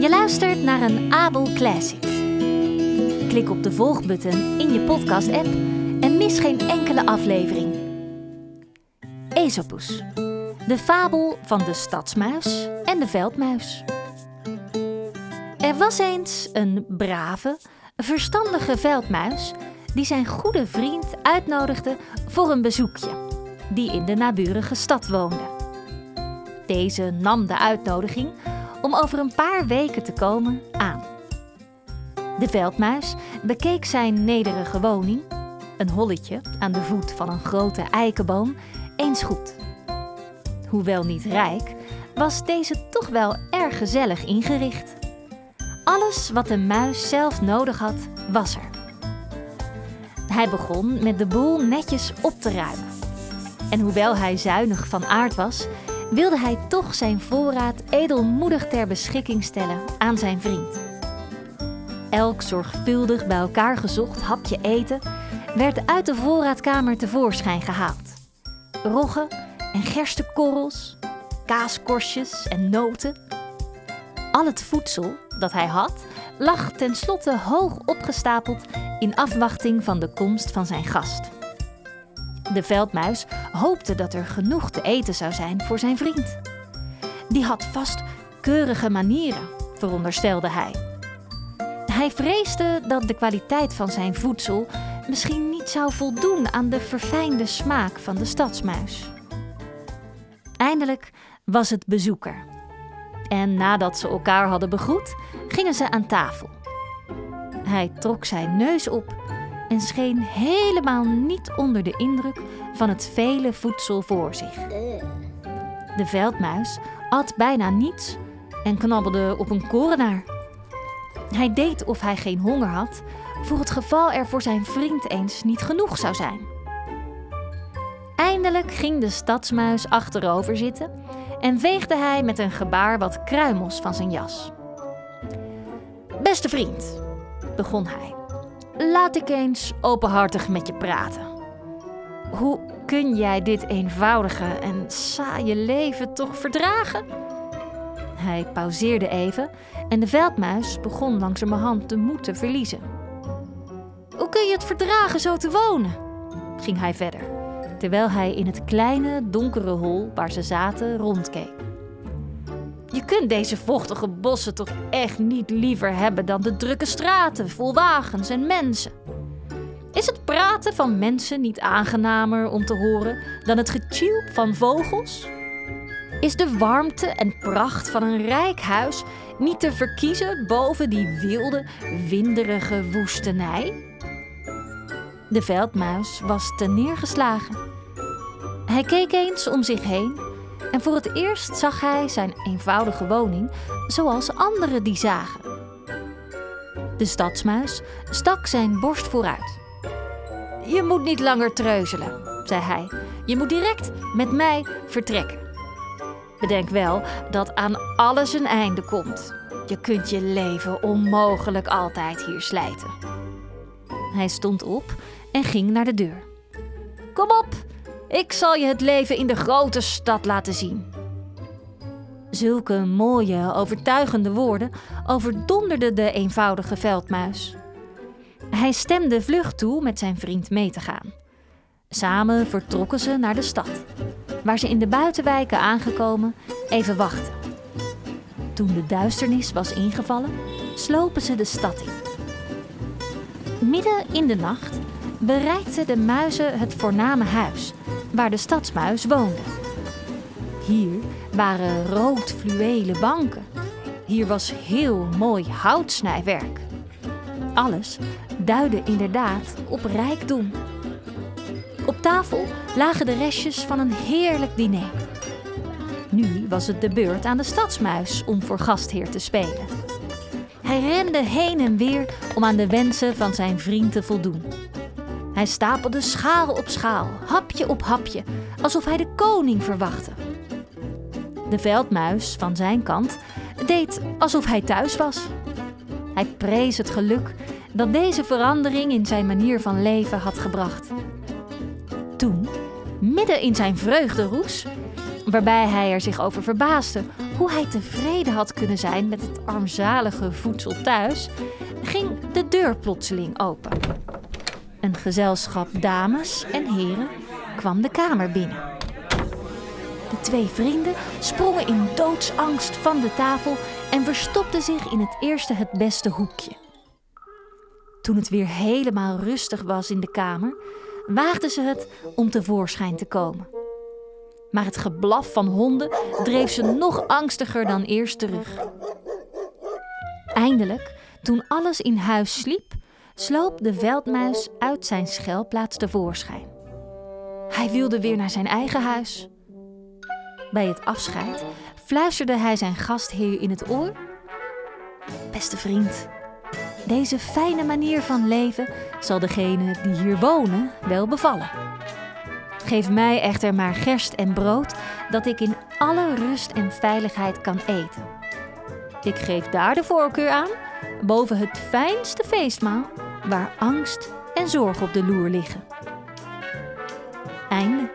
Je luistert naar een Abel Classic. Klik op de volgbutton in je podcast-app en mis geen enkele aflevering. Aesopus, de fabel van de stadsmuis en de veldmuis. Er was eens een brave, verstandige veldmuis die zijn goede vriend uitnodigde voor een bezoekje, die in de naburige stad woonde. Deze nam de uitnodiging om over een paar weken te komen aan. De veldmuis bekeek zijn nederige woning, een holletje aan de voet van een grote eikenboom, eens goed. Hoewel niet rijk, was deze toch wel erg gezellig ingericht. Alles wat de muis zelf nodig had, was er. Hij begon met de boel netjes op te ruimen. En hoewel hij zuinig van aard was, wilde hij toch zijn voorraad edelmoedig ter beschikking stellen aan zijn vriend. Elk zorgvuldig bij elkaar gezocht hapje eten werd uit de voorraadkamer tevoorschijn gehaald. Roggen en gerstekorrels, kaaskorstjes en noten. Al het voedsel dat hij had lag tenslotte hoog opgestapeld in afwachting van de komst van zijn gast. De veldmuis hoopte dat er genoeg te eten zou zijn voor zijn vriend. Die had vast keurige manieren, veronderstelde hij. Hij vreesde dat de kwaliteit van zijn voedsel misschien niet zou voldoen aan de verfijnde smaak van de stadsmuis. Eindelijk was het bezoeker. En nadat ze elkaar hadden begroet, gingen ze aan tafel. Hij trok zijn neus op en scheen helemaal niet onder de indruk van het vele voedsel voor zich. De veldmuis at bijna niets en knabbelde op een korenaar. Hij deed of hij geen honger had, voor het geval er voor zijn vriend eens niet genoeg zou zijn. Eindelijk ging de stadsmuis achterover zitten en veegde hij met een gebaar wat kruimels van zijn jas. Beste vriend, begon hij, laat ik eens openhartig met je praten. Hoe kun jij dit eenvoudige en saaie leven toch verdragen? Hij pauzeerde even en de veldmuis begon langzamerhand de moed te verliezen. Hoe kun je het verdragen zo te wonen? ging hij verder, terwijl hij in het kleine donkere hol waar ze zaten rondkeek. Je kunt deze vochtige bossen toch echt niet liever hebben dan de drukke straten vol wagens en mensen. Is het praten van mensen niet aangenamer om te horen dan het getjilp van vogels? Is de warmte en pracht van een rijk huis niet te verkiezen boven die wilde, winderige woestenij? De veldmuis was neergeslagen. Hij keek eens om zich heen en voor het eerst zag hij zijn eenvoudige woning zoals anderen die zagen. De stadsmuis stak zijn borst vooruit. Je moet niet langer treuzelen, zei hij. Je moet direct met mij vertrekken. Bedenk wel dat aan alles een einde komt. Je kunt je leven onmogelijk altijd hier slijten. Hij stond op en ging naar de deur. Kom op, ik zal je het leven in de grote stad laten zien. Zulke mooie, overtuigende woorden overdonderden de eenvoudige veldmuis. Hij stemde vlug toe met zijn vriend mee te gaan. Samen vertrokken ze naar de stad, waar ze in de buitenwijken aangekomen even wachten. Toen de duisternis was ingevallen, slopen ze de stad in. Midden in de nacht bereikten de muizen het voorname huis waar de stadsmuis woonde. Hier waren rood fluwelen banken. Hier was heel mooi houtsnijwerk. Alles duidde inderdaad op rijkdom. Op tafel lagen de restjes van een heerlijk diner. Nu was het de beurt aan de stadsmuis om voor gastheer te spelen. Hij rende heen en weer om aan de wensen van zijn vriend te voldoen. Hij stapelde schaal op schaal, hapje op hapje, alsof hij de koning verwachtte. De veldmuis van zijn kant deed alsof hij thuis was. Hij prees het geluk dat deze verandering in zijn manier van leven had gebracht. Toen, midden in zijn vreugderoes, waarbij hij er zich over verbaasde hoe hij tevreden had kunnen zijn met het armzalige voedsel thuis, ging de deur plotseling open. Een gezelschap dames en heren kwam de kamer binnen. De twee vrienden sprongen in doodsangst van de tafel en verstopten zich in het eerste het beste hoekje. Toen het weer helemaal rustig was in de kamer, waagden ze het om tevoorschijn te komen. Maar het geblaf van honden dreef ze nog angstiger dan eerst terug. Eindelijk, toen alles in huis sliep, sloop de veldmuis uit zijn schuilplaats tevoorschijn. Hij wilde weer naar zijn eigen huis. Bij het afscheid fluisterde hij zijn gastheer in het oor: Beste vriend, deze fijne manier van leven zal degene die hier wonen wel bevallen. Geef mij echter maar gerst en brood, dat ik in alle rust en veiligheid kan eten. Ik geef daar de voorkeur aan, boven het fijnste feestmaal, waar angst en zorg op de loer liggen. Einde.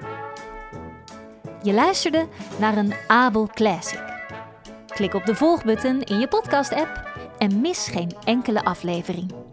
Je luisterde naar een Abel Classic. Klik op de volgbutton in je podcast-app en mis geen enkele aflevering.